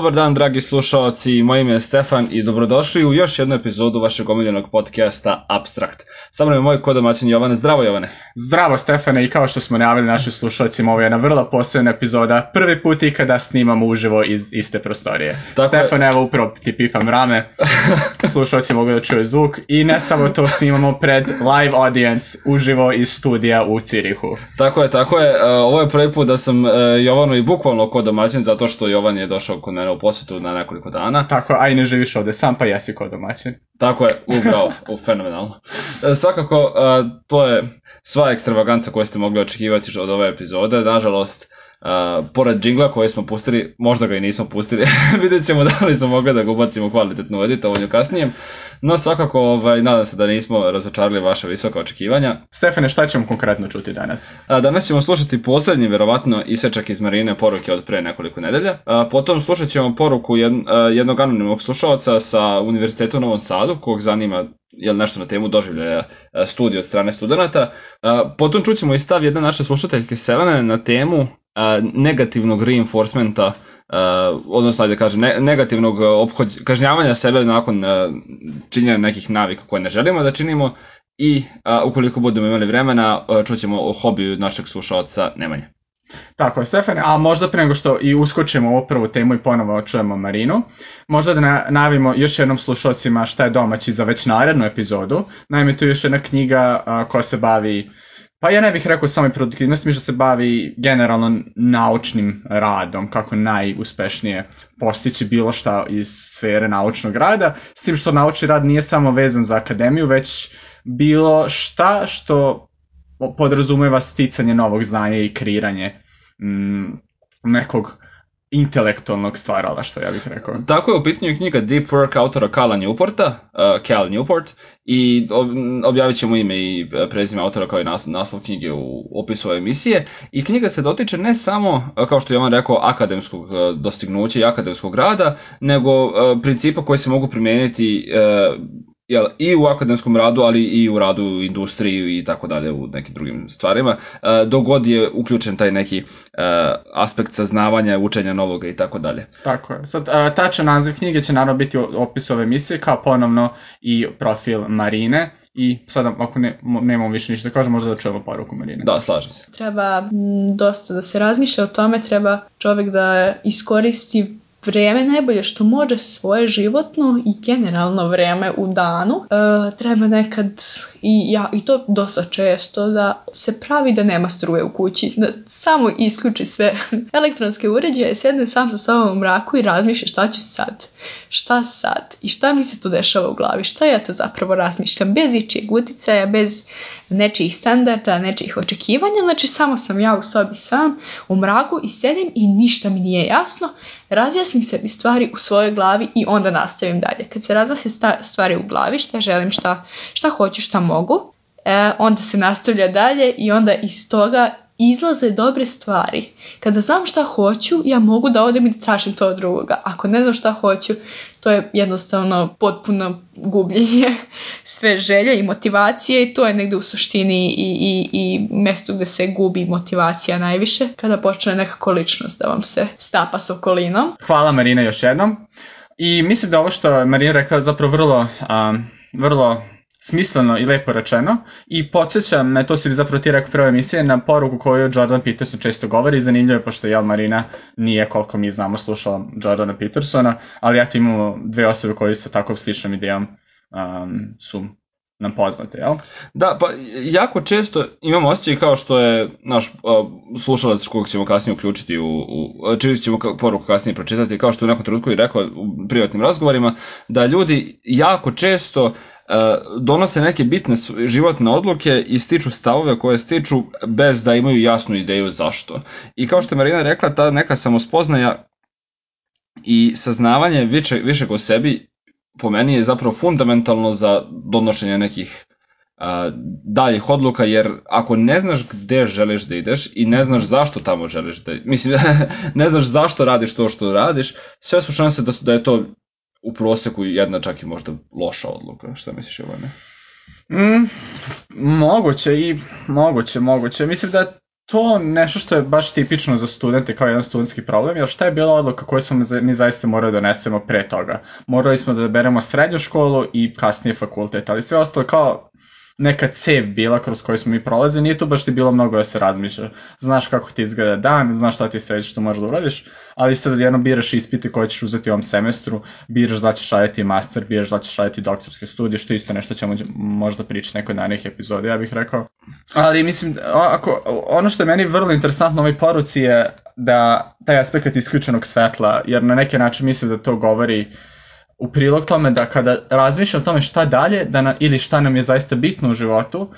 Dobar dan, dragi slušalci, moje ime je Stefan i dobrodošli u još jednu epizodu vašeg omiljenog podcasta Abstract. Sa mnom je moj kodomaćin Jovane. Zdravo Jovane. Zdravo Stefane i kao što smo najavili našim slušalcima, ovo je jedna vrlo posebna epizoda. Prvi put ikada snimamo uživo iz iste prostorije. Tako Stefan, evo upravo ti pipam rame, slušalci mogu da čuje zvuk i ne samo to snimamo pred live audience uživo iz studija u Cirihu. Tako je, tako je. E, ovo je prvi put da sam e, Jovanu i bukvalno kodomaćin zato što Jovan je došao kod mene u posetu na nekoliko dana. Tako, a i ne živiš ovde sam, pa jesi kod domaćin. Tako je, upravo, u fenomenalno. E, svakako, to je sva ekstravaganca koju ste mogli očekivati od ove epizode. Nažalost, Uh, pored džingla koje smo pustili, možda ga i nismo pustili, vidjet ćemo da li smo mogli da ga ubacimo kvalitetno u editovanju kasnije, no svakako ovaj, nadam se da nismo razočarali vaše visoka očekivanja. Stefane, šta ćemo konkretno čuti danas? A, danas ćemo slušati poslednji, verovatno, isečak iz Marine poruke od pre nekoliko nedelja. A, potom slušat ćemo poruku jed, a, jednog anonimnog slušalca sa Univerzitetu u Novom Sadu, kog zanima jel nešto na temu doživljaja studija od strane studenta. Potom čućemo i stav jedne naše slušateljke Selene na temu negativnog reinforcementa, uh, odnosno da kažem, ne, negativnog obhod, kažnjavanja sebe nakon uh, činjenja nekih navika koje ne želimo da činimo i uh, ukoliko budemo imali vremena, uh, čućemo o hobiju našeg slušalca Nemanja. Tako je, Stefane, a možda pre nego što i uskočimo u prvu temu i ponovo očujemo Marinu, možda da najavimo još jednom slušalcima šta je domaći za već narednu epizodu. Naime, tu je još jedna knjiga koja se bavi Pa ja ne bih rekao samo produktivnost, mi što se bavi generalno naučnim radom, kako najuspešnije postići bilo šta iz sfere naučnog rada, s tim što naučni rad nije samo vezan za akademiju, već bilo šta što podrazumeva sticanje novog znanja i kreiranje mm, nekog intelektualnog stvaralaštva, ja bih rekao. Tako je u pitanju knjiga Deep Work autora Kala Newporta, uh, Cal Newport, i objavit ćemo ime i prezime autora kao i nas, naslov knjige u opisu ove emisije. I knjiga se dotiče ne samo, kao što je Jovan rekao, akademskog uh, dostignuća i akademskog rada, nego uh, principa koji se mogu primijeniti uh, jel, i u akademskom radu, ali i u radu u industriji i tako dalje u nekim drugim stvarima, e, dogod je uključen taj neki e, aspekt saznavanja, učenja novoga i tako dalje. Tako je. Sad, e, tačan naziv knjige će naravno biti opis ove emisije, kao ponovno i profil Marine, i sada ako ne, nemamo više ništa da kažem, možda da čujemo poruku Marine. Da, slažem se. Treba dosta da se razmišlja o tome, treba čovek da iskoristi vreme najbolje što može svoje životno i generalno vreme u danu. E, treba nekad i, ja, i to dosta često da se pravi da nema struje u kući, da samo isključi sve elektronske uređaje, sedne sam sa sobom u mraku i razmišlja šta ću sad, šta sad? I šta mi se to dešava u glavi, šta ja to zapravo razmišljam, bez ičijeg uticaja, bez nečijih standarda, nečijih očekivanja, znači samo sam ja u sobi sam, u mraku i sedim i ništa mi nije jasno, razjasnim sebi stvari u svojoj glavi i onda nastavim dalje. Kad se razjasnim stvari u glavi, šta želim, šta, šta hoću, šta mogu, e, onda se nastavlja dalje i onda iz toga izlaze dobre stvari. Kada znam šta hoću, ja mogu da odem i da tražim to od drugoga. Ako ne znam šta hoću, to je jednostavno potpuno gubljenje sve želje i motivacije i to je negde u suštini i, i, i mesto gde se gubi motivacija najviše, kada počne nekako ličnost da vam se stapa s okolinom. Hvala Marina još jednom. I mislim da ovo što je Marina rekla zapravo vrlo, um, vrlo smisleno i lepo rečeno i podsjeća me, to si zapravo ti rekao prve emisije, na poruku koju Jordan Peterson često govori zanimljivo je pošto Jel Marina nije koliko mi znamo slušala Jordana Petersona, ali eto imamo dve osobe koji sa takvom sličnom idejom um, su nam poznate, jel? Da, pa jako često imamo osjećaj kao što je naš uh, slušalac kojeg ćemo kasnije uključiti u, u čiji ćemo poruku kasnije pročitati, kao što je u nekom trenutku i rekao u privatnim razgovorima, da ljudi jako često donose neke bitne životne odluke i stiču stavove koje stiču bez da imaju jasnu ideju zašto. I kao što je Marina rekla, ta neka samospoznaja i saznavanje više, višeg o sebi po meni je zapravo fundamentalno za donošenje nekih a, daljih odluka, jer ako ne znaš gde želiš da ideš i ne znaš zašto tamo želiš da mislim, ne znaš zašto radiš to što radiš, sve su šanse da, da je to u proseku jedna čak i možda loša odluka. Šta misliš, Jovane? Mm, moguće i moguće, moguće. Mislim da to nešto što je baš tipično za studente kao jedan studentski problem, jer šta je bila odluka koju smo mi zaista morali da donesemo pre toga? Morali smo da beremo srednju školu i kasnije fakultet, ali sve ostalo kao neka cev bila kroz koju smo mi prolazili, nije tu baš ti bilo mnogo da se razmišlja. Znaš kako ti izgleda dan, znaš šta ti se što možeš da uradiš, ali sad jedno biraš ispite koje ćeš uzeti u ovom semestru, biraš da ćeš raditi master, biraš da ćeš raditi doktorske studije, što isto nešto ćemo možda pričati nekoj narednih epizoda, ja bih rekao. Ali mislim, ako, ono što je meni vrlo interesantno u ovoj poruci je da taj aspekt isključenog svetla, jer na neki način mislim da to govori uh, u prilog tome da kada razmišljam o tome šta dalje da na, ili šta nam je zaista bitno u životu,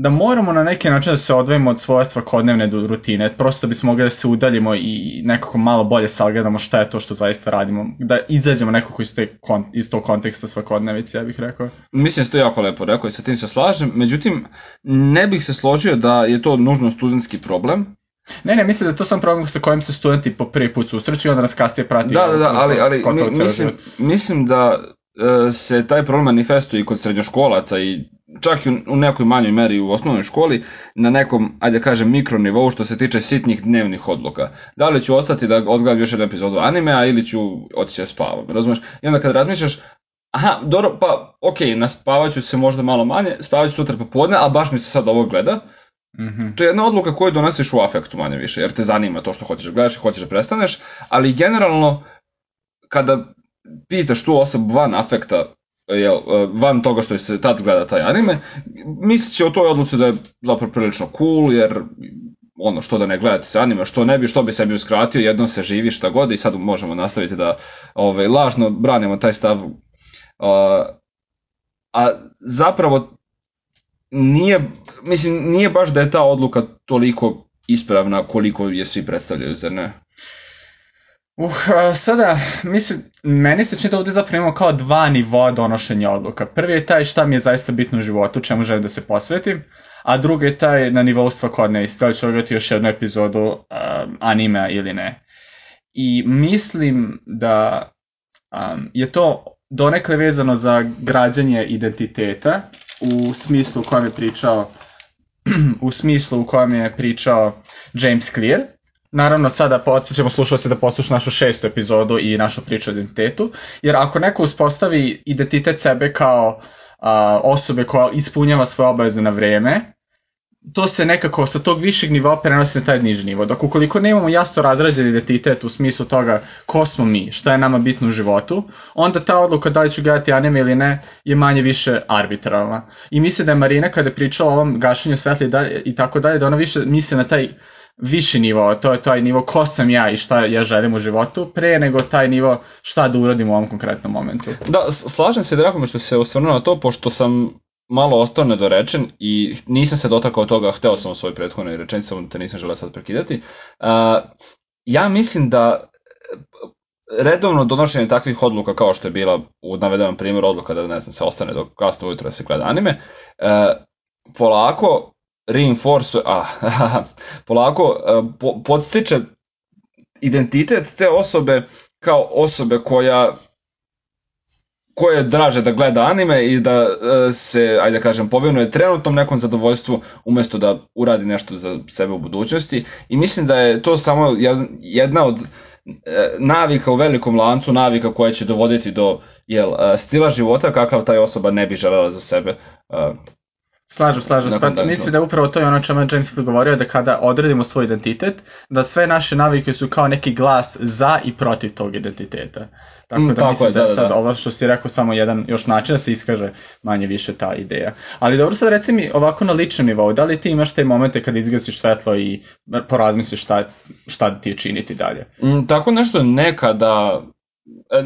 da moramo na neki način da se odvojimo od svoje svakodnevne rutine, prosto bismo mogli da se udaljimo i nekako malo bolje sagledamo šta je to što zaista radimo, da izađemo nekako iz, te, iz tog konteksta svakodnevice, ja bih rekao. Mislim da to jako lepo rekao i sa tim se slažem, međutim, ne bih se složio da je to nužno studentski problem, Ne, ne, mislim da je to sam problem sa kojim se studenti po prvi put susreću i onda nas kasnije prati. Da, da, da, ali, ali mi, mislim, mislim da e, se taj problem manifestuje i kod srednjoškolaca i čak i u nekoj manjoj meri u osnovnoj školi na nekom, ajde da kažem, mikronivou što se tiče sitnih dnevnih odluka. Da li ću ostati da odgledam još jednu epizodu animea ili ću otići da spavam, razumeš? I onda kad razmišljaš, aha, dobro, pa okej, okay, naspavaću se možda malo manje, spavaću sutra popodne, a baš mi se sad ovo gleda, Mm -hmm. To je jedna odluka koju donosiš u afektu manje više, jer te zanima to što hoćeš da gledaš i hoćeš da prestaneš, ali generalno kada pitaš tu osobu van afekta, jel, van toga što se tad gleda taj anime, mislit će o toj odluci da je zapravo prilično cool, jer ono što da ne gledate se anime, što ne bi, što bi sebi uskratio, jednom se živi šta god i sad možemo nastaviti da ovaj, lažno branimo taj stav. Uh, a zapravo nije, mislim, nije baš da je ta odluka toliko ispravna koliko je svi predstavljaju, zar ne? Uh, sada, mislim, meni se čini da ovde zapravo imamo kao dva nivoa donošenja odluka. Prvi je taj šta mi je zaista bitno u životu, čemu želim da se posvetim, a drugi je taj na nivou svakodne i da ću gledati još jednu epizodu um, anime ili ne. I mislim da um, je to donekle vezano za građanje identiteta u smislu u kojem je pričao u smislu u kojem je pričao James Clear. Naravno, sada podsjećamo slušalci da posluša našu šestu epizodu i našu priču o identitetu, jer ako neko uspostavi identitet sebe kao a, osobe koja ispunjava svoje obaveze na vreme, to se nekako sa tog višeg nivoa prenosi na taj niži nivo. Dok ukoliko nemamo jasno razrađen identitet u smislu toga ko smo mi, šta je nama bitno u životu, onda ta odluka da li ću gledati anime ili ne je manje više arbitralna. I misle da je Marina kada je pričala o ovom gašenju svetla i, dalje, i tako dalje, da ona više misle na taj viši nivo, to je taj nivo ko sam ja i šta ja želim u životu, pre nego taj nivo šta da uradim u ovom konkretnom momentu. Da, slažem se, drago mi što se osvrnuo na to, pošto sam malo ostao nedorečen i nisam se dotakao toga, hteo sam u svojoj prethodnoj rečenici, samo te nisam želeo sad prekidati. Uh, ja mislim da redovno donošenje takvih odluka kao što je bila u navedenom primjeru odluka da ne znam se ostane do kasno ujutro da se gleda anime, uh, polako reinforce, a, polako uh, po, podstiče identitet te osobe kao osobe koja ko je draže da gleda anime i da e, se, ajde da kažem, povinuje trenutnom nekom zadovoljstvu umesto da uradi nešto za sebe u budućnosti. I mislim da je to samo jedna od e, navika u velikom lancu, navika koja će dovoditi do jel, e, stila života kakav taj osoba ne bi želela za sebe Slažem, slažem. Pa mislim da upravo to je ono čemu James Clear govorio, da kada odredimo svoj identitet, da sve naše navike su kao neki glas za i protiv tog identiteta. Tako mm, da tako mislim je, da, da, da sad da. ovo što si rekao samo jedan još način da se iskaže manje više ta ideja. Ali dobro sad reci mi ovako na ličnom nivou, da li ti imaš te momente kad izgasiš svetlo i porazmisliš šta, šta da ti je činiti dalje? Mm, tako nešto nekada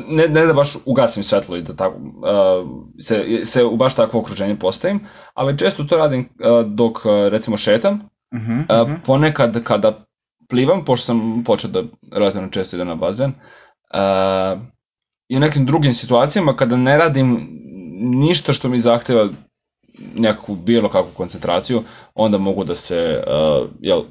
ne, ne da baš ugasim svetlo i da tako, uh, se, se u baš takvo okruženje postavim, ali često to radim uh, dok recimo šetam, uh -huh, uh -huh. ponekad kada plivam, pošto sam počeo da relativno često idem na bazen, uh, i u nekim drugim situacijama kada ne radim ništa što mi zahteva nekakvu bilo kakvu koncentraciju, onda mogu da se, uh, jel,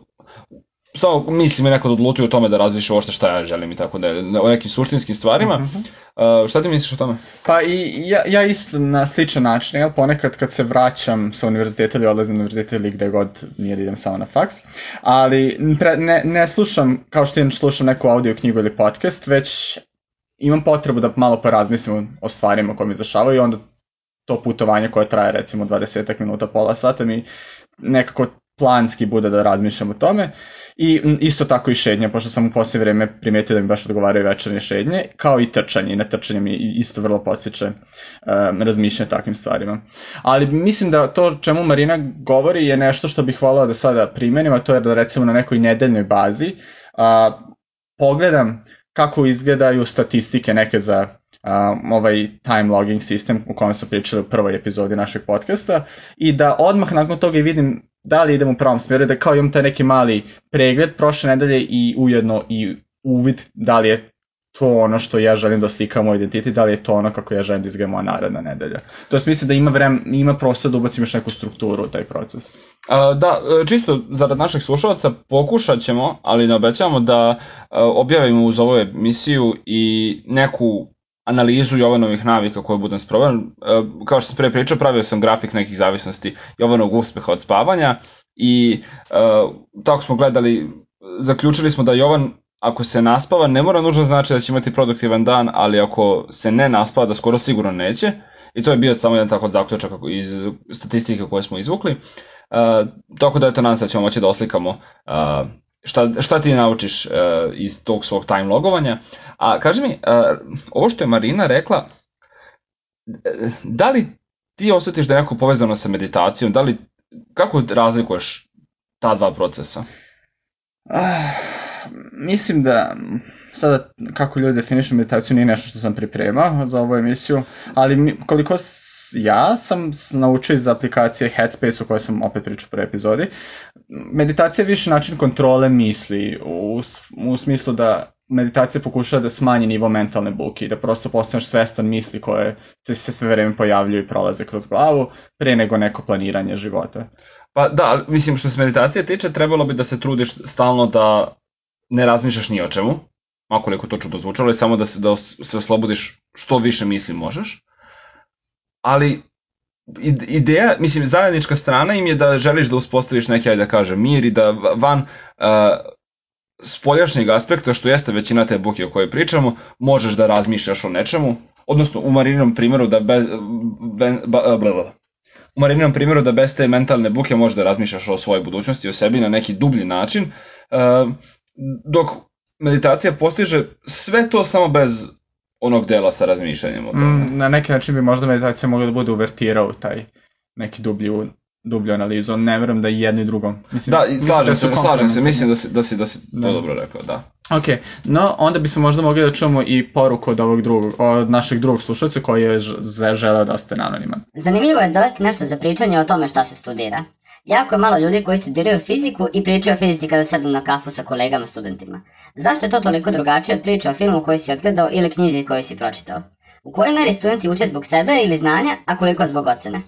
samo mislim je nekad odlutio o tome da razmišlja uopšte šta ja želim i tako da o nekim suštinskim stvarima. Uh uh, šta ti misliš o tome? Pa i ja, ja isto na sličan način, jel, ponekad kad se vraćam sa univerziteta ili odlazim na univerzitet ili gde god nije da idem samo na faks, ali pre, ne, ne slušam, kao što inače slušam neku audio knjigu ili podcast, već imam potrebu da malo porazmislim o stvarima koje mi zašavaju i onda to putovanje koje traje recimo 20 minuta, pola sata mi nekako planski bude da razmišljam o tome. I isto tako i šednja, pošto sam u posljednje vreme primetio da mi baš odgovaraju večernje šednje, kao i trčanje. I na trčanje mi isto vrlo posjeće um, razmišljanje takvim stvarima. Ali mislim da to čemu Marina govori je nešto što bih volao da sada primenim, a to je da recimo na nekoj nedeljnoj bazi a, pogledam kako izgledaju statistike neke za um, ovaj time logging sistem u kojem smo pričali u prvoj epizodi našeg podcasta i da odmah nakon toga vidim da li idem u pravom smjeru, da kao imam taj neki mali pregled prošle nedelje i ujedno i uvid da li je to ono što ja želim da oslikam moj identitet, da li je to ono kako ja želim da izgleda moja naredna nedelja. To je mislim da ima vrem, ima prostor da ubacim još neku strukturu u taj proces. A, da, e, čisto zarad naših slušalaca pokušat ćemo, ali ne obećavamo da e, objavimo uz ovu emisiju i neku analizu Jovanovih navika koje budem sprovan. E, kao što sam pre pričao, pravio sam grafik nekih zavisnosti Jovanovog uspeha od spavanja i uh, tako smo gledali, zaključili smo da Jovan ako se naspava ne mora nužno znači da će imati produktivan dan, ali ako se ne naspava da skoro sigurno neće. I to je bio samo jedan tako zaključak iz statistike koje smo izvukli. Uh, tako da eto, nadam se da ćemo moći da oslikamo uh, šta, šta ti naučiš uh, iz tog svog time logovanja. A kaži mi, ovo što je Marina rekla, da li ti osjetiš da je neko povezano sa meditacijom, da li, kako razlikuješ ta dva procesa? Ah, mislim da sada kako ljudi definišu meditaciju nije nešto što sam pripremao za ovu emisiju, ali koliko ja sam naučio iz aplikacije Headspace o kojoj sam opet pričao prvoj epizodi, meditacija je više način kontrole misli u, u smislu da meditacija pokušava da smanji nivo mentalne buke i da prosto postaneš svestan misli koje te se sve vreme pojavljuju i prolaze kroz glavu pre nego neko planiranje života. Pa da, mislim što se meditacije tiče, trebalo bi da se trudiš stalno da ne razmišljaš ni o čemu, makoliko to čudo zvučalo, i samo da se, da se oslobodiš što više misli možeš. Ali ideja, mislim, zajednička strana im je da želiš da uspostaviš neki, ajde da kažem, mir i da van uh, spoljašnjeg aspekta, što jeste većina te buke o kojoj pričamo, možeš da razmišljaš o nečemu, odnosno u Marinom primjeru da bez, ben, ba, bla, u Marinom primjeru da bez te mentalne buke možeš da razmišljaš o svojoj budućnosti, o sebi na neki dublji način, dok meditacija postiže sve to samo bez onog dela sa razmišljanjem o tome. Mm, na neki način bi možda meditacija mogla da bude uvertira u taj neki dublji dublju analizu, ne verujem da i jedno i drugo. Mislim, da, mislim slažem da se, slažem se, mislim da si, da si, da si da. to dobro rekao, da. Ok, no onda bismo možda mogli da čujemo i poruku od ovog drugog, od našeg drugog slušalca koji je želeo da ostane anoniman. Zanimljivo je dodati nešto za pričanje o tome šta se studira. Jako je malo ljudi koji studiraju fiziku i pričaju o fizici kada sednu na kafu sa kolegama studentima. Zašto je to toliko drugačije od priče o filmu koji si odgledao ili knjizi koju si pročitao? U kojoj meri studenti uče zbog sebe ili znanja, a koliko zbog ocene?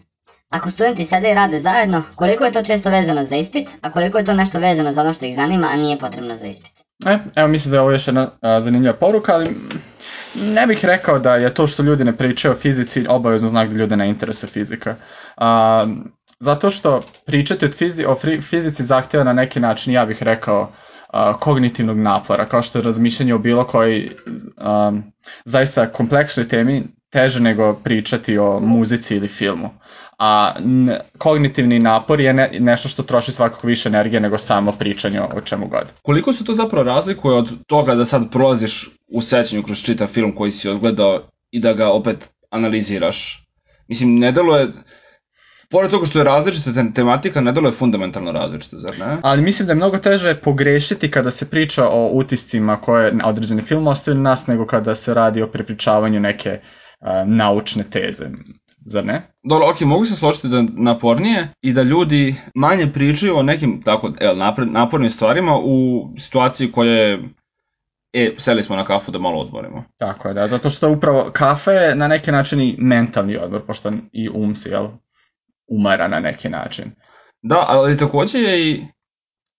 Ako studenti sede i rade zajedno, koliko je to često vezano za ispit, a koliko je to nešto vezano za ono što ih zanima, a nije potrebno za ispit? E, evo mislim da je ovo još jedna a, zanimljiva poruka, ali ne bih rekao da je to što ljudi ne pričaju o fizici obavezno znak da ljude ne interesuje fizika. A, zato što pričati fizi, o fizici zahtjeva na neki način, ja bih rekao, a, kognitivnog napora, kao što je razmišljanje o bilo koji zaista kompleksnoj temi teže nego pričati o muzici ili filmu a kognitivni napor je ne, nešto što troši svakako više energije nego samo pričanje o čemu god. Koliko se to zapravo razlikuje od toga da sad prolaziš u sećanju kroz čitav film koji si odgledao i da ga opet analiziraš? Mislim, ne deluje, pored toga što je različita tematika, ne deluje fundamentalno različita, zar ne? Ali mislim da je mnogo teže pogrešiti kada se priča o utiscima koje određeni film ostaje na nas, nego kada se radi o prepričavanju neke uh, naučne teze zar ne? Dobro, ok, mogu se složiti da napornije i da ljudi manje pričaju o nekim tako, el, napornim stvarima u situaciji koja je e, seli smo na kafu da malo odmorimo. Tako je, da, zato što upravo kafa je na neki način i mentalni odmor, pošto i um se, jel, umara na neki način. Da, ali takođe je i,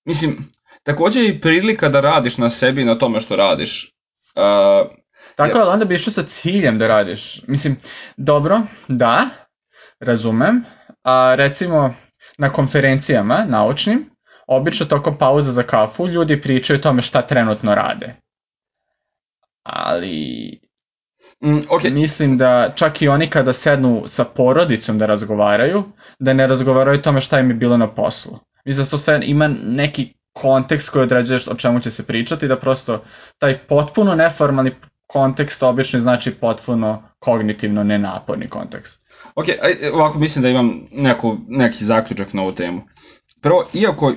mislim, takođe je i prilika da radiš na sebi na tome što radiš. Uh, Tako, ali onda bi išao sa ciljem da radiš. Mislim, dobro, da, razumem. A recimo, na konferencijama naučnim, obično tokom pauza za kafu, ljudi pričaju o tome šta trenutno rade. Ali mm, okay. mislim da čak i oni kada sednu sa porodicom da razgovaraju, da ne razgovaraju o tome šta im je bilo na poslu. Mislim da to sve ima neki kontekst koji određuješ o čemu će se pričati, da prosto taj potpuno neformalni kontekst obično znači potpuno kognitivno nenaporni kontekst. Ok, aj, ovako mislim da imam neku, neki zaključak na ovu temu. Prvo, iako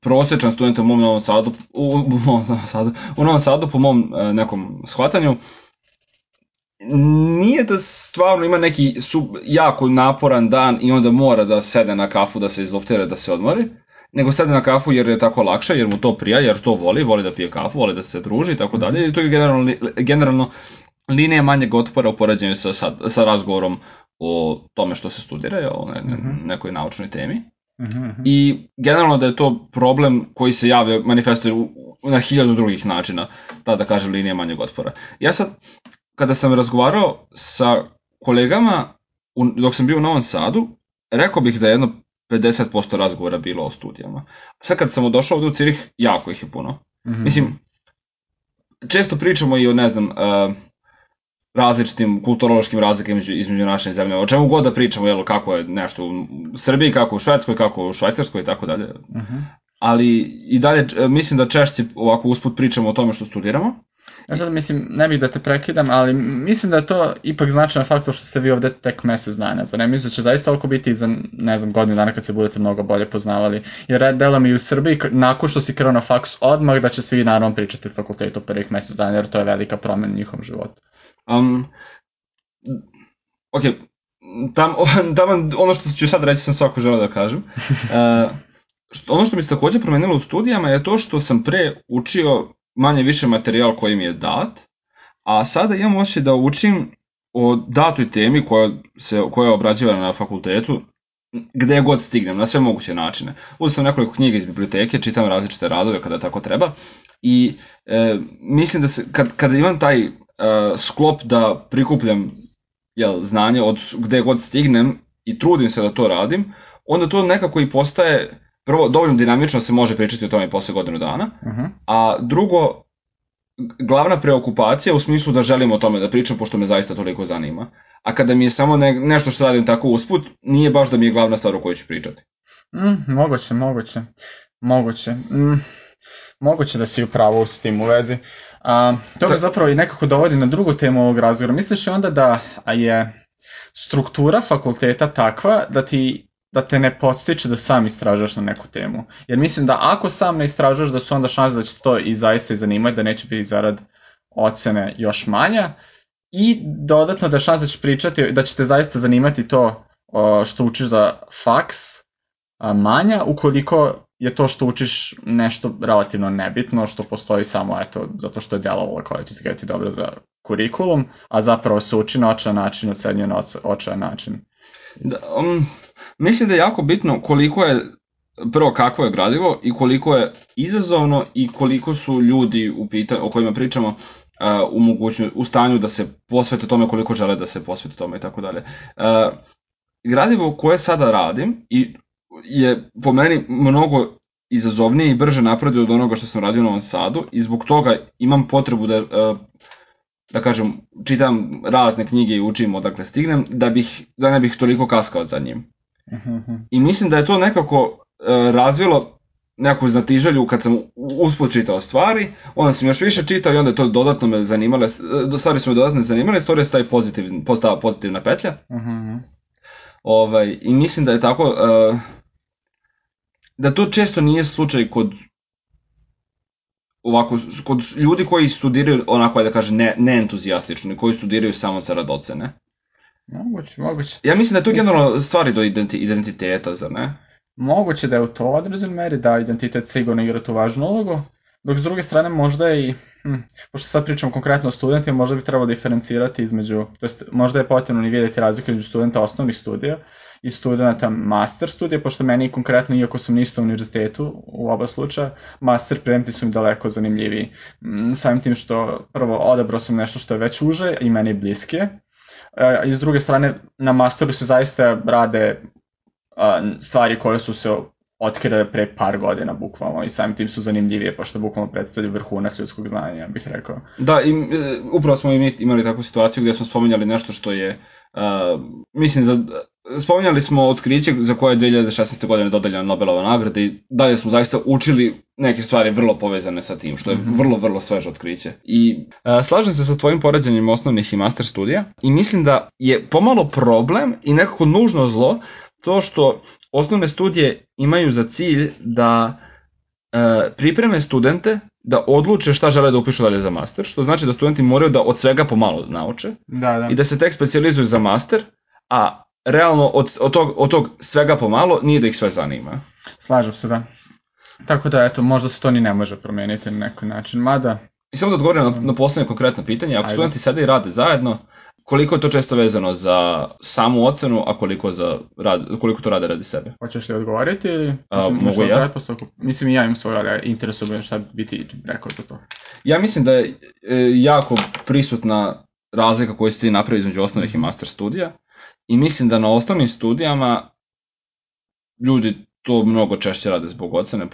prosječan student u mom Novom Sadu, u, u, Novom Sadu, u Novom Sadu po mom e, nekom shvatanju, nije da stvarno ima neki sub, jako naporan dan i onda mora da sede na kafu, da se izloftira, da se odmori, nego sede na kafu jer je tako lakše, jer mu to prija, jer to voli, voli da pije kafu, voli da se druži i tako dalje. I to je generalno, generalno linija manjeg otpora u poređenju sa, sa, sa razgovorom o tome što se studira, o ne, ne, Mhm. nekoj naučnoj temi. Mhm, mhm. I generalno da je to problem koji se javlja, manifestuje na hiljadu drugih načina, ta da kažem linija manjeg otpora. Ja sad, kada sam razgovarao sa kolegama dok sam bio u Novom Sadu, rekao bih da je jedno 50% razgovora bilo o studijama. Sad kad sam došao ovde u Cirih, jako ih je puno. Mhm. Mislim, često pričamo i o, ne znam, uh, različitim kulturološkim razlikama između, između naše zemlje. O čemu god da pričamo, jel, kako je nešto u Srbiji, kako u Švedskoj, kako u Švajcarskoj i tako dalje. Mhm. Ali i dalje e, mislim da češće ovako usput pričamo o tome što studiramo. Ja sad mislim, ne bih da te prekidam, ali mislim da je to ipak značajan faktor što ste vi ovde tek mesec dana. Zar ne mislim da će zaista oko biti za, ne znam, godinu dana kad se budete mnogo bolje poznavali. Jer delo mi u Srbiji, nakon što si kreo na faks odmah, da će svi naravno pričati o fakultetu prvih mesec dana, jer to je velika promena u njihovom životu. Um, ok, tam, tam, ono što ću sad reći sam svako želeo da kažem. Uh, što, ono što mi se takođe promenilo u studijama je to što sam pre učio manje više materijal koji mi je dat, a sada imam osjećaj da učim o datoj temi koja, se, koja je obrađivana na fakultetu, gde god stignem, na sve moguće načine. Uzeo sam nekoliko knjiga iz biblioteke, čitam različite radove kada tako treba i e, mislim da se, kad, kada imam taj e, sklop da prikupljam jel, znanje od gde god stignem i trudim se da to radim, onda to nekako i postaje, prvo, dovoljno dinamično se može pričati o tome posle godinu dana, Uh -huh. a drugo, glavna preokupacija u smislu da želim o tome da pričam, pošto me zaista toliko zanima. A kada mi je samo ne, nešto što radim tako usput, nije baš da mi je glavna stvar o kojoj ću pričati. Mm, moguće, moguće. Moguće. Mm, moguće da si u pravu s tim u vezi. A, to me Da. zapravo i nekako dovodi na drugu temu ovog razgovora. Misliš li onda da je struktura fakulteta takva da ti da te ne podstiče da sam istražaš na neku temu. Jer mislim da ako sam ne istražaš da su onda šanse da će to i zaista i zanimati, da neće biti zarad ocene još manja i dodatno da je šansa da ćeš pričati, da će te zaista zanimati to što učiš za faks manja, ukoliko je to što učiš nešto relativno nebitno, što postoji samo eto, zato što je delovalo kao da će izgledati dobro za kurikulum, a zapravo se uči na očajan način, ocenjuje na očajan način. Da, um, mislim da je jako bitno koliko je prvo kakvo je gradivo i koliko je izazovno i koliko su ljudi u pita, o kojima pričamo uh, u, mogućnju, u stanju da se posvete tome koliko žele da se posvete tome i tako dalje. Uh, gradivo koje sada radim i je po meni mnogo izazovnije i brže napreduje od onoga što sam radio u Novom Sadu i zbog toga imam potrebu da uh, da kažem, čitam razne knjige i učim odakle stignem, da, bih, da ne bih toliko kaskao za njim. I mislim da je to nekako e, razvilo neku znatiželju kad sam usput čitao stvari, onda sam još više čitao i onda je to dodatno me zanimale, e, stvari su me dodatno zanimale i stvorio se taj pozitiv, postala pozitivna petlja. mhm, Ovaj, I mislim da je tako, e, da to često nije slučaj kod ovako, kod ljudi koji studiraju onako, da kaže, ne, neentuzijastično koji studiraju samo zarad ocene. Moguće, moguće. Ja mislim da je to Mislim- generalno stvari do identi, identiteta, zar ne? Moguće da je u to određen meri, da identitet sigurno igra tu važnu ulogu, dok s druge strane možda je i, hm, pošto sad pričamo konkretno o studentima, možda bi trebalo diferencirati između, to jest možda je potrebno ni vidjeti razliku između studenta osnovnih studija i studenta master studija, pošto meni konkretno, iako sam na istom univerzitetu u oba slučaja, master predmeti su mi daleko zanimljiviji. Mm, Samim tim što prvo odabrao sam nešto što je već uže i meni bliskije, E, I s druge strane, na masteru se zaista rade a, stvari koje su se otkrile pre par godina bukvalno i samim tim su zanimljivije pošto bukvalno predstavljaju vrhunac ljudskog znanja, ja bih rekao. Da, i, e, upravo smo imali takvu situaciju gde smo spominjali nešto što je, uh, mislim, za, spominjali smo otkriće za koje je 2016. godine dodeljena Nobelova nagrada i dalje smo zaista učili neke stvari vrlo povezane sa tim, što je Mhm. vrlo, vrlo sveže otkriće. I uh, slažem se sa tvojim poređenjem osnovnih i master studija i mislim da je pomalo problem i nekako nužno zlo to što osnovne studije imaju za cilj da e, pripreme studente da odluče šta žele da upišu dalje za master, što znači da studenti moraju da od svega pomalo nauče Da, da. i da se tek specijalizuju za master, a realno od, od, tog, od tog svega pomalo nije da ih sve zanima. Slažem se, da. Tako da, eto, možda se to ni ne može promeniti na neki način, mada, I samo da odgovorim na, na poslednje konkretno pitanje, ako Ajde. studenti sede i rade zajedno, koliko je to često vezano za samu ocenu, a koliko, za rad, koliko to rade radi sebe? hoćeš li odgovoriti ili... A, mogu ja? pretpostavku? Mislim i ja imam svoju, ali interesuje me šta bi ti rekao za to. Ja mislim da je e, jako prisutna razlika koju se ti napravi između osnovnih i master studija i mislim da na osnovnim studijama ljudi to mnogo češće rade zbog ocene,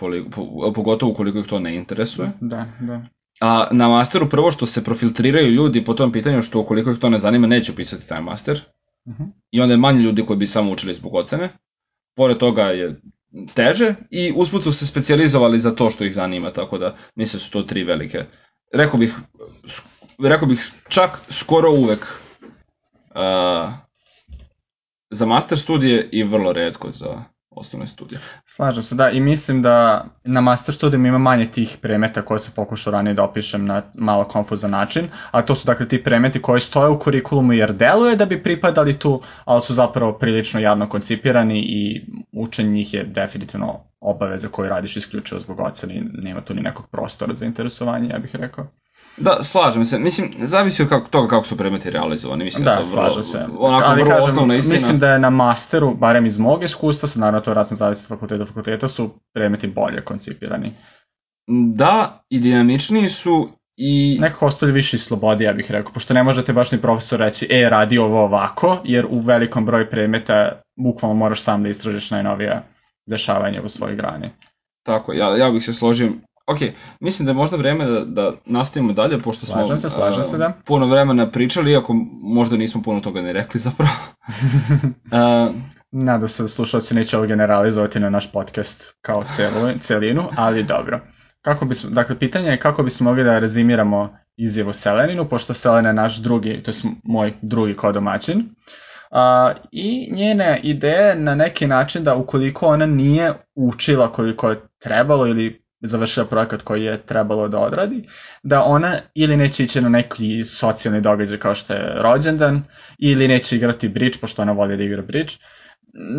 pogotovo ukoliko ih to ne interesuje. Da, da. A na masteru prvo što se profiltriraju ljudi po tom pitanju što ukoliko ih to ne zanima neće upisati taj master Mhm. i onda je manje ljudi koji bi samo učili zbog ocene. Pored toga je teže i usput su se specijalizovali za to što ih zanima, tako da mislim da su to tri velike. Rekao bih, rekao bih čak skoro uvek uh, za master studije i vrlo redko za osnovne studije. Slažem se, da, i mislim da na master studijima ima manje tih predmeta koje se pokušao ranije da opišem na malo konfuzan način, a to su dakle ti predmeti koji stoje u kurikulumu jer deluje da bi pripadali tu, ali su zapravo prilično jadno koncipirani i učenje njih je definitivno obaveza koju radiš isključivo zbog ocene i nema tu ni nekog prostora za interesovanje, ja bih rekao. Da, slažem se. Mislim, zavisi od kako, toga kako su predmeti realizovani. Mislim Da, je to vrlo, slažem se. Onako, Ali vrlo kažem, osnovna istina. mislim da je na masteru, barem iz mog iskustva, sad naravno to vratno zavisi od fakulteta do fakulteta, su predmeti bolje koncipirani. Da, i dinamičniji su i... nekako ostavlja više i slobode, ja bih rekao, pošto ne možete baš ni profesor reći, e, radi ovo ovako, jer u velikom broju predmeta bukvalno moraš sam da istražiš najnovija dešavanja u svojoj grani. Tako, ja, ja bih se složio. Ok, mislim da je možda vreme da, da nastavimo dalje, pošto smo Slažem se, slažem a, se, da. puno vremena pričali, iako možda nismo puno toga ni rekli zapravo. a, Nadam se da slušalci neće ovo generalizovati na naš podcast kao celu, celinu, ali dobro. Kako bismo, dakle, pitanje je kako bismo mogli da rezimiramo izjavu Seleninu, pošto Selena je naš drugi, to je moj drugi kodomaćin. A, I njene ideje na neki način da ukoliko ona nije učila koliko je trebalo ili završila projekat koji je trebalo da odradi, da ona ili neće ići na neki socijalni događaj kao što je rođendan, ili neće igrati bridge, pošto ona voli da igra bridge.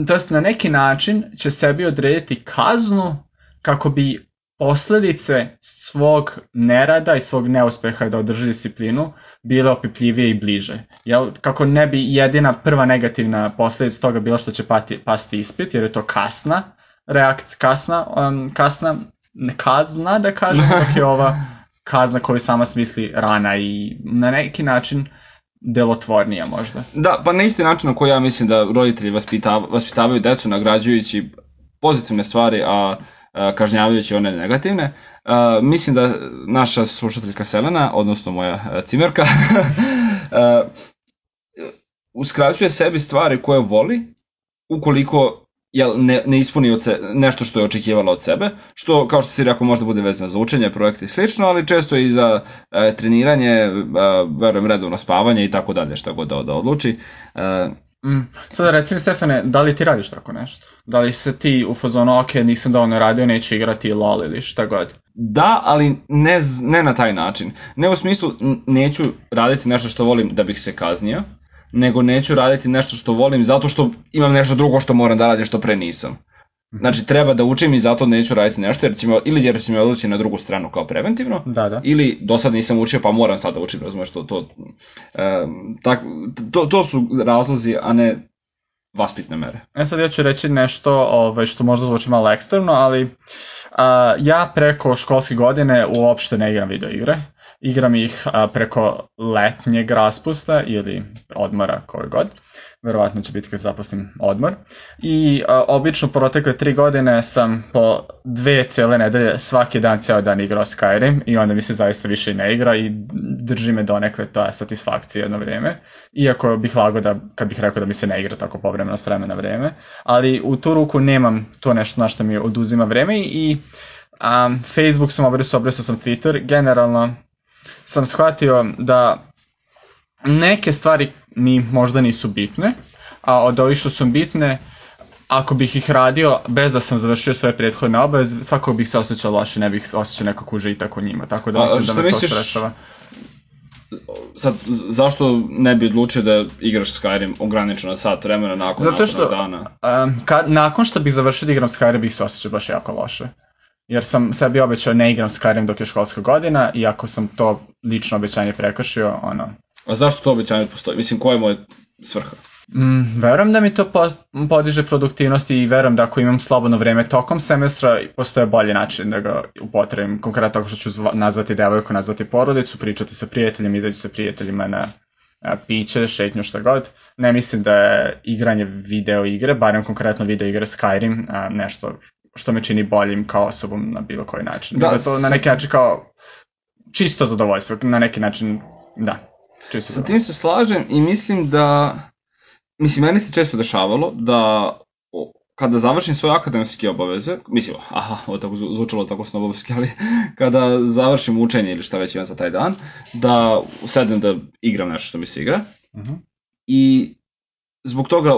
To jest na neki način će sebi odrediti kaznu kako bi posledice svog nerada i svog neuspeha da održi disciplinu bile opipljivije i bliže. Jel, kako ne bi jedina prva negativna posledica toga bila što će pati, pasti ispit, jer je to kasna reakcija, kasna, um, kasna kazna da kažem, dok je ova kazna koju sama smisli rana i na neki način delotvornija možda. da, pa na isti način na koji ja mislim da roditelji vaspitav, vaspitavaju decu nagrađujući pozitivne stvari, a, a kažnjavajući one negativne, a, mislim da naša slušateljka Selena, odnosno moja a, cimerka, a, uskraćuje sebi stvari koje voli, ukoliko jel, ne, ne ispuni od se, nešto što je očekivala od sebe, što, kao što si rekao, možda bude vezano za učenje, projekte i slično, ali često i za e, treniranje, e, verujem, redovno spavanje i tako dalje, šta god da, da odluči. E, Mm. Sada recimo Stefane, da li ti radiš tako nešto? Da li se ti u fazonu, ok, nisam dovoljno radio, neću igrati LOL ili šta god? da, ali ne, ne na taj način. Ne u smislu, neću raditi nešto što volim da bih se kaznio, nego neću raditi nešto što volim zato što imam nešto drugo što moram da radim što pre nisam. Znači, treba da učim i zato neću raditi nešto, jer će me, ili jer će me odlučiti na drugu stranu kao preventivno, Da, da. ili do sad nisam učio pa moram sad da učim, razumeš, to, to, e, tak, to, to su razlozi, a ne vaspitne mere. E sad ja ću reći nešto ovaj, što možda zvuči malo ekstremno, ali uh, ja preko školske godine uopšte ne igram video igre. Igram ih preko letnjeg raspusta ili odmora koje god. Verovatno će biti kad zaposlim odmor. I uh, obično protekle tri godine sam po dve cele nedelje svaki dan cijel dan igrao Skyrim i onda mi se zaista više ne igra i drži me donekle ta satisfakcija jedno vreme. Iako bih lago da, kad bih rekao da mi se ne igra tako povremeno s vremena vreme. Ali u tu ruku nemam to nešto na što mi oduzima vreme i um, Facebook sam obrisao, obrisao sam Twitter. Generalno sam shvatio da neke stvari mi možda nisu bitne, a od ovih što su bitne, ako bih ih radio bez da sam završio svoje prethodne obaveze, svakog bih se osjećao loše, ne bih se osjećao nekako užitak u njima, tako da mislim da me misliš- to stresava. Sad, zašto ne bi odlučio da igraš Skyrim ograničeno sat vremena nakon Zato napornog što- dana? Um, kad, nakon što bih završio da igram Skyrim bih se osjećao baš jako loše. Jer sam sebi obećao ne igram Skyrim dok je školska godina i ako sam to lično obećanje prekršio, ono, A zašto to obećanje postoji? Mislim, koja je moja svrha? Mm, verujem da mi to po- podiže produktivnost i verujem da ako imam slobodno vreme tokom semestra postoje bolji način da ga upotrebim. Konkretno tako što ću zva- nazvati devojku, nazvati porodicu, pričati sa prijateljima, izaći sa prijateljima na a, piće, šetnju, šta god. Ne mislim da je igranje video igre, barem konkretno video igre Skyrim, a, nešto što me čini boljim kao osobom na bilo koji način. Da, Da, to na neki način kao čisto zadovoljstvo, na neki način, da. Čisto Sa tim se slažem i mislim da, mislim, meni se često dešavalo da kada završim svoje akademske obaveze, mislim, aha, ovo tako zvu- zvučalo tako snobovski, ali kada završim učenje ili šta već imam za taj dan, da sednem da igram nešto što mi se igra Mhm. i zbog toga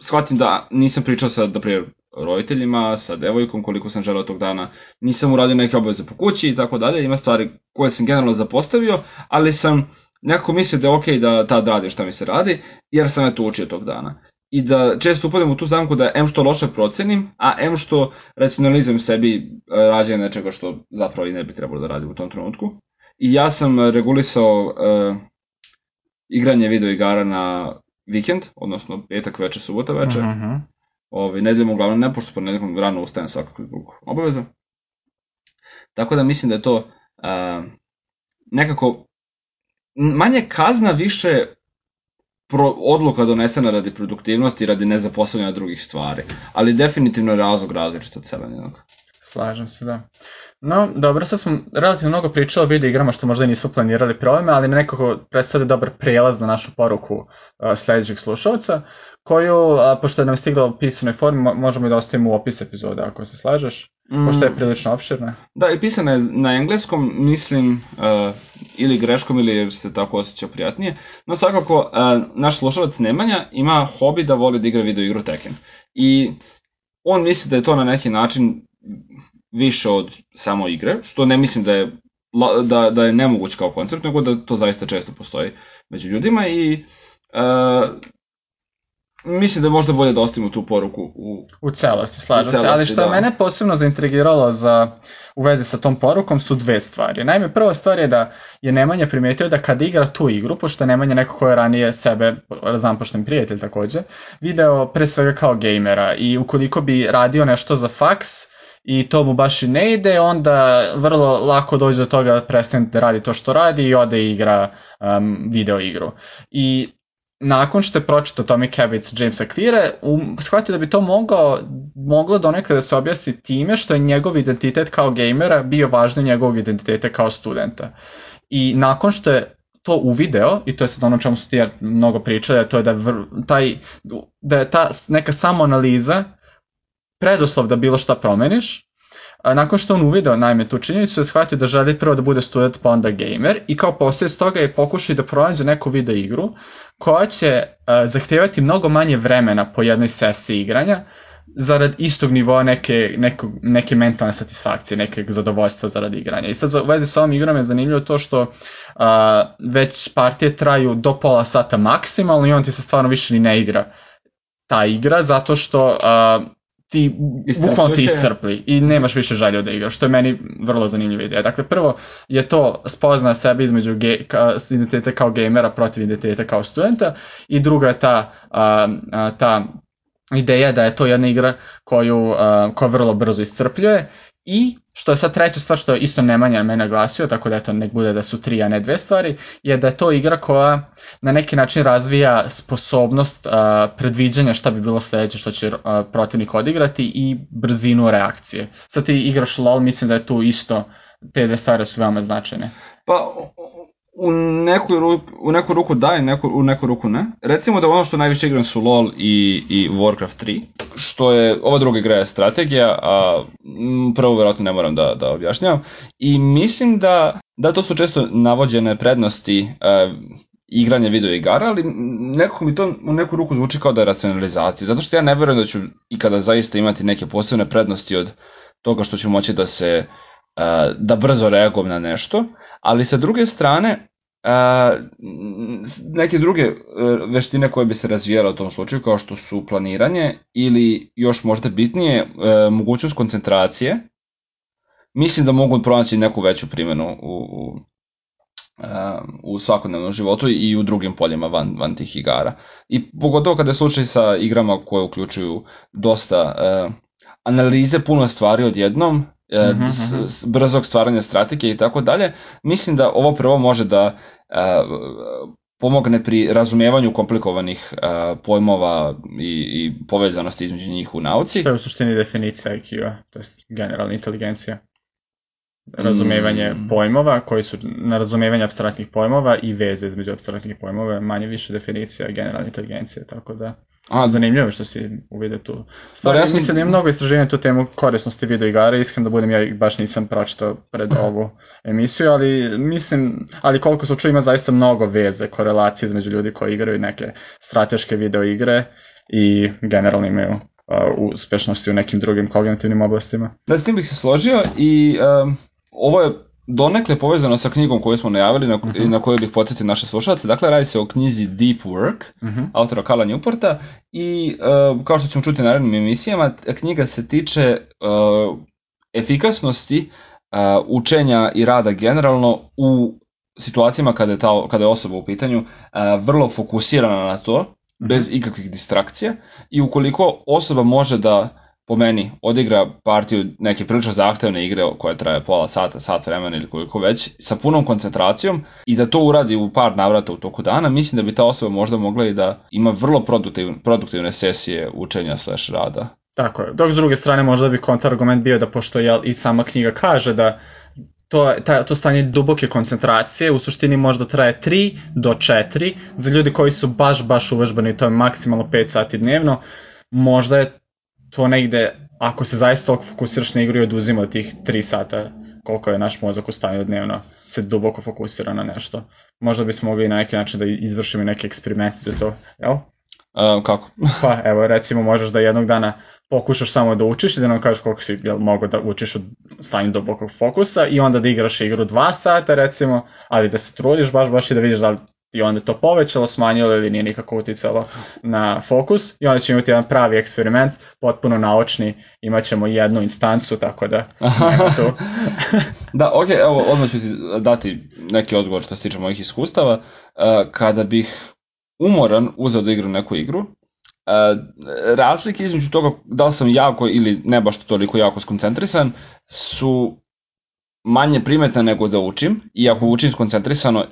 shvatim da nisam pričao sa, da primjer, roditeljima, sa devojkom koliko sam želeo tog dana, nisam uradio neke obaveze po kući i tako dalje, ima stvari koje sam generalno zapostavio, ali sam nekako mislio da je okej da tad radim šta mi se radi, jer sam eto učio tog dana. I da često upadem u tu zamku da em što loše procenim, a em što racionalizujem sebi e, rađenje nečega što zapravo i ne bi trebalo da radim u tom trenutku. I ja sam regulisao e, igranje video igara na vikend, odnosno petak veče, subota veče. Mhm. Ovaj, nedeljom uglavnom ne, pošto ponedjeljkom rano ustajem svakako zbog obaveza. Tako da mislim da je to uh, nekako manje kazna, više pro, odluka donesena radi produktivnosti, radi nezapostavljanja drugih stvari. Ali definitivno je razlog različit od sebe njenog. Slažem se, da. No, dobro, sad smo relativno mnogo pričali o video igrama što možda i nismo planirali probleme, ali nekako predstavlja dobar prijelaz na našu poruku uh, sledećeg slušalca, koju, uh, pošto nam je stigla u pisanoj formi, mo- možemo i da ostavimo u opis epizode, ako se slažeš, pošto je prilično opširna. Da, i pisana je na engleskom, mislim, uh, ili greškom ili jer se tako osjeća prijatnije, no svakako uh, naš slušalac Nemanja ima hobi da voli da igra video igru Tekken. I on misli da je to na neki način više od samo igre, što ne mislim da je da, da je nemoguć kao koncept, nego da to zaista često postoji među ljudima i uh, mislim da je možda bolje da ostavimo tu poruku u U celosti, slažem U se, ali što da. mene posebno zaintrigiralo za, u vezi sa tom porukom su dve stvari. Naime, prva stvar je da je Nemanja primetio da kad igra tu igru, pošto je Nemanja neko ko je ranije sebe, znam pošto je prijatelj takođe, video pre svega kao gejmera i ukoliko bi radio nešto za faks, i to mu baš i ne ide, onda vrlo lako dođe do toga da prestane da radi to što radi i ode i igra um, video igru. I nakon što je pročitao Tommy Habits Jamesa Cleara, um, shvatio da bi to mogao, moglo donekle da se objasni time što je njegov identitet kao gejmera bio važniji njegovog identiteta kao studenta. I nakon što je to uvideo, i to je sad ono čemu su ti ja mnogo pričali, to je da, vr, taj, da je ta neka samoanaliza preduslov da bilo šta promeniš, a nakon što on uvideo naime tu činjenicu je shvatio da želi prvo da bude student pa onda gamer i kao posljedic toga je pokušao da pronađe neku video igru koja će uh, zahtevati mnogo manje vremena po jednoj sesiji igranja zarad istog nivoa neke, neko, neke mentalne satisfakcije, nekog zadovoljstva zarad igranja. I sad u vezi sa ovom igrom je zanimljivo to što uh, već partije traju do pola sata maksimalno i on ti se stvarno više ni ne igra ta igra zato što uh, ti bukvalno ti iscrpli i nemaš više želju da igraš, što je meni vrlo zanimljiva ideja. Dakle, prvo je to spozna sebe između ge, ka, identiteta kao gejmera protiv identiteta kao studenta i druga je ta, a, a, ta ideja da je to jedna igra koju, uh, koja vrlo brzo iscrpljuje i što je sad treća stvar što je isto Nemanja me naglasio, tako da eto nek bude da su tri, a ne dve stvari, je da je to igra koja na neki način razvija sposobnost uh, predviđanja šta bi bilo sledeće što će uh, protivnik odigrati i brzinu reakcije. Sad ti igraš LoL, mislim da je tu isto te dve stvari su veoma značajne. Pa, u neku, ruku, u neku ruku da neku, u neku ruku ne. Recimo da ono što najviše igram su LoL i, i Warcraft 3, što je, ova druga igra je strategija, a prvo verovatno ne moram da, da objašnjavam. I mislim da, da to su često navođene prednosti uh, igranja video igara, ali nekako mi to u neku ruku zvuči kao da je racionalizacija, zato što ja ne verujem da ću ikada zaista imati neke posebne prednosti od toga što ću moći da se da brzo reagujem na nešto, ali sa druge strane neke druge e, veštine koje bi se razvijale u tom slučaju kao što su planiranje ili još možda bitnije e, mogućnost koncentracije mislim da mogu pronaći neku veću primjenu u, u, u svakodnevnom životu i u drugim poljima van, van tih igara. I pogotovo kada je slučaj sa igrama koje uključuju dosta analize puno stvari odjednom, mm -hmm. s, s, brzog stvaranja strategije i tako dalje, mislim da ovo prvo može da uh, pomogne pri razumevanju komplikovanih uh, pojmova i, i povezanosti između njih u nauci. Što je u suštini definicija IQ-a, to je generalna inteligencija? razumevanje mm. pojmova, koji su na razumevanje abstraktnih pojmova i veze između abstraktnih pojmova, manje više definicija generalne inteligencije, tako da A, zanimljivo što si uvide tu. Stvari, ja sam... mislim da ima mnogo istraživanja tu temu korisnosti video igara, iskreno da budem ja baš nisam pročitao pred ovu emisiju, ali mislim, ali koliko se čuo ima zaista mnogo veze, korelacije između ljudi koji igraju neke strateške video igre i generalno imaju uh, uspešnosti u nekim drugim kognitivnim oblastima. Da, s tim bih se složio i um, ovo je donekle povezano sa knjigom koju smo najavili na, uh mhm. -huh. na koju bih podsjetio naše slušalce. Dakle, radi se o knjizi Deep Work, uh mhm. -huh. autora Kala Newporta i uh, kao što ćemo čuti u narednim emisijama, knjiga se tiče uh, efikasnosti uh, učenja i rada generalno u situacijama kada je, ta, kada je osoba u pitanju uh, vrlo fokusirana na to, mhm. bez ikakvih distrakcija i ukoliko osoba može da po meni, odigra partiju neke prilično zahtevne igre koja traje pola sata, sat vremena ili koliko već, sa punom koncentracijom i da to uradi u par navrata u toku dana, mislim da bi ta osoba možda mogla i da ima vrlo produktivne, produktivne sesije učenja slash rada. Tako je. Dok s druge strane možda bi kontrargument bio da pošto je i sama knjiga kaže da to, ta, to stanje duboke koncentracije u suštini možda traje 3 do 4, za ljudi koji su baš, baš uvežbani, to je maksimalno 5 sati dnevno, možda je to negde, ako se zaista toliko fokusiraš na igru i oduzima tih 3 sata koliko je naš mozak u stanju dnevno se duboko fokusira na nešto. Možda bismo mogli na neki način da izvršimo neki eksperiment za to, jel? Uh, kako? pa evo recimo možeš da jednog dana pokušaš samo da učiš i da nam kažeš koliko si jel, mogo da učiš u stanju dubokog fokusa i onda da igraš igru 2 sata recimo, ali da se trudiš baš baš i da vidiš da li i onda to povećalo, smanjilo ili nije nikako uticalo na fokus i onda ćemo imati jedan pravi eksperiment, potpuno naučni, imat ćemo jednu instancu, tako da tu. da, ok, evo, odmah ću ti dati neki odgovor što se tiče mojih iskustava. Uh, kada bih umoran uzeo da igram neku igru, Uh, razlike između toga da li sam jako ili ne baš toliko jako skoncentrisan su manje primetne nego da učim i ako učim skoncentrisano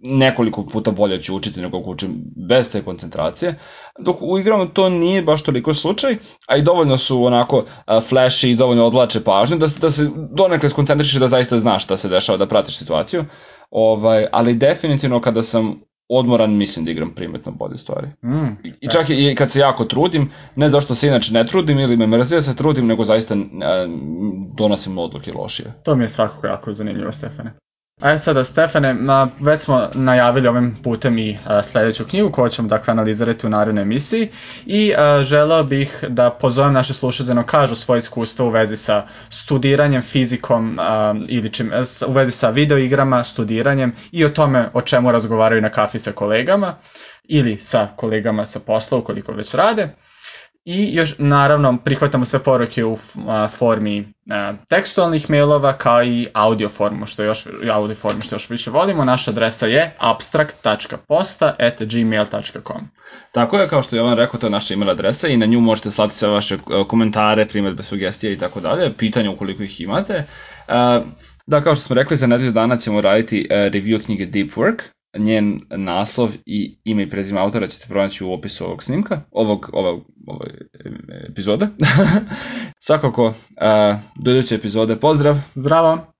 nekoliko puta bolje ću učiti nego ako učim bez te koncentracije, dok u igrama to nije baš toliko slučaj, a i dovoljno su onako flashy i dovoljno odvlače pažnju da, da se donekle skoncentrišeš da zaista znaš šta se dešava, da pratiš situaciju, ovaj, ali definitivno kada sam odmoran mislim da igram primetno bolje stvari. Mm, I čak i kad se jako trudim, ne zašto se inače ne trudim ili me mrzio da se trudim, nego zaista donosim odluke lošije. To mi je svakako jako zanimljivo, Stefane. A sada, Stefane, već smo najavili ovim putem i sledeću knjigu koju ćemo dakle analizirati u narednoj emisiji i želeo bih da pozovem naše slušalce da kažu svoje iskustva u vezi sa studiranjem, fizikom ili čim, u vezi sa videoigrama, studiranjem i o tome o čemu razgovaraju na kafi sa kolegama ili sa kolegama sa posla ukoliko već rade. I još, naravno, prihvatamo sve poruke u formi tekstualnih mailova kao i audio formu, što još, audio formu što još više volimo. Naša adresa je abstract.posta.gmail.com Tako je, kao što je Jovan rekao, to je naša email adresa i na nju možete slati sve vaše komentare, primetbe, sugestije i tako dalje, pitanja ukoliko ih imate. Da, kao što smo rekli, za nedelju dana ćemo raditi review knjige Deep Work, njen naslov i ime i prezime autora ćete pronaći u opisu ovog snimka, ovog, ovog, ovog epizode. Svakako, do iduće epizode, pozdrav! Zdravo!